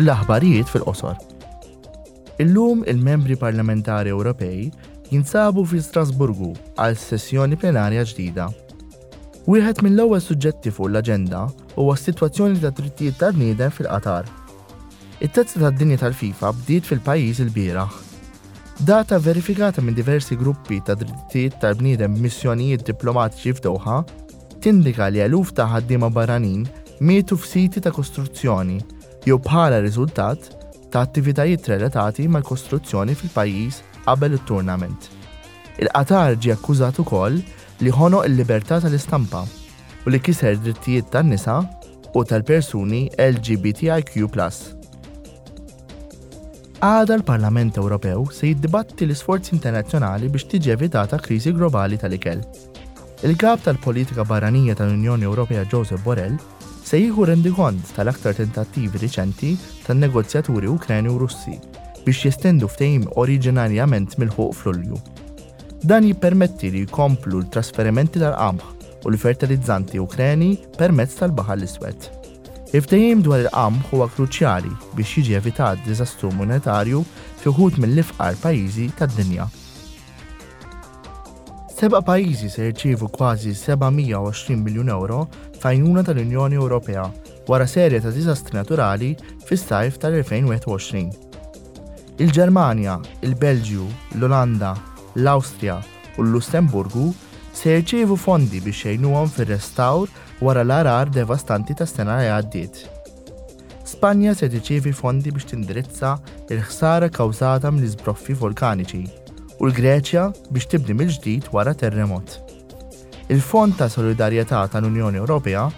L-aħbarijiet fil-qosor. Illum il-membri parlamentari Ewropej jinsabu fi Strasburgu għal sessjoni plenarja ġdida. Wieħed mill-ewwel suġġetti fuq l-aġenda huwa s-sitwazzjoni tad drittijiet tal-bniedem fil-Qatar. It-tazza tad-dinja tal-FIFA bdiet fil-pajjiż il-bieraħ. Data verifikata minn diversi gruppi ta' drittijiet tal-bniedem b'missjonijiet diplomatiċi f'Doha tindika li eluf ta' ħaddiema barranin mietu f'siti ta' kostruzzjoni jew bħala riżultat ta' attivitajiet relatati mal-kostruzzjoni fil-pajjiż qabel it-turnament. Il-Qatar ġie akkużat ukoll li ħonoq il-libertà tal-istampa u li kiser drittijiet tan-nisa u tal-persuni LGBTIQ+. Għada l-Parlament Ewropew se jiddibatti l-isforzi internazzjonali biex tiġi evitata kriżi globali tal-ikel. Il-Kap tal-Politika Barranija tal-Unjoni Ewropea Josep Borrell se jieħu rendikont tal-aktar tentattivi riċenti tan-negozjaturi Ukreni u Russi biex jestendu ftehim oriġinarjament milħuq f'Lulju. Dan jippermetti li jkomplu l-trasferimenti tal-qamħ u l-fertilizzanti Ukreni permezz tal-Baħar l-Iswed. Il-ftehim dwar il-qamħ huwa kruċjali biex jiġi evitat diżastru monetarju fi wħud mill-ifqar pajjiżi tad-dinja. Seba' pajjiżi se jirċievu kważi 720 miljun euro f'għajnuna tal-Unjoni Ewropea wara serje ta' diżastri naturali fis-sajf tal-2021. Il-Ġermanja, il-Belġju, l-Olanda, l-Awstrija u l-Lussemburgu se jirċievu fondi biex jgħinuhom fir-restawr wara l-għargħar devastanti tas-sena li għaddiet. Spanja se tirċievi fondi biex tindirizza l-ħsara kawżata mill-iżbroffi vulkaniċi u l-Greċja biex tibni mill-ġdid wara terremot. Il-Fond ta' Solidarjetà tal-Unjoni Ewropea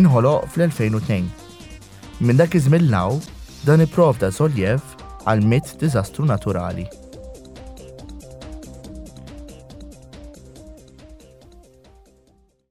inħoloq fl-2002. Minn dak iż-żmien 'l hawn, dan ipprovda soljev għal mitt diżastru naturali.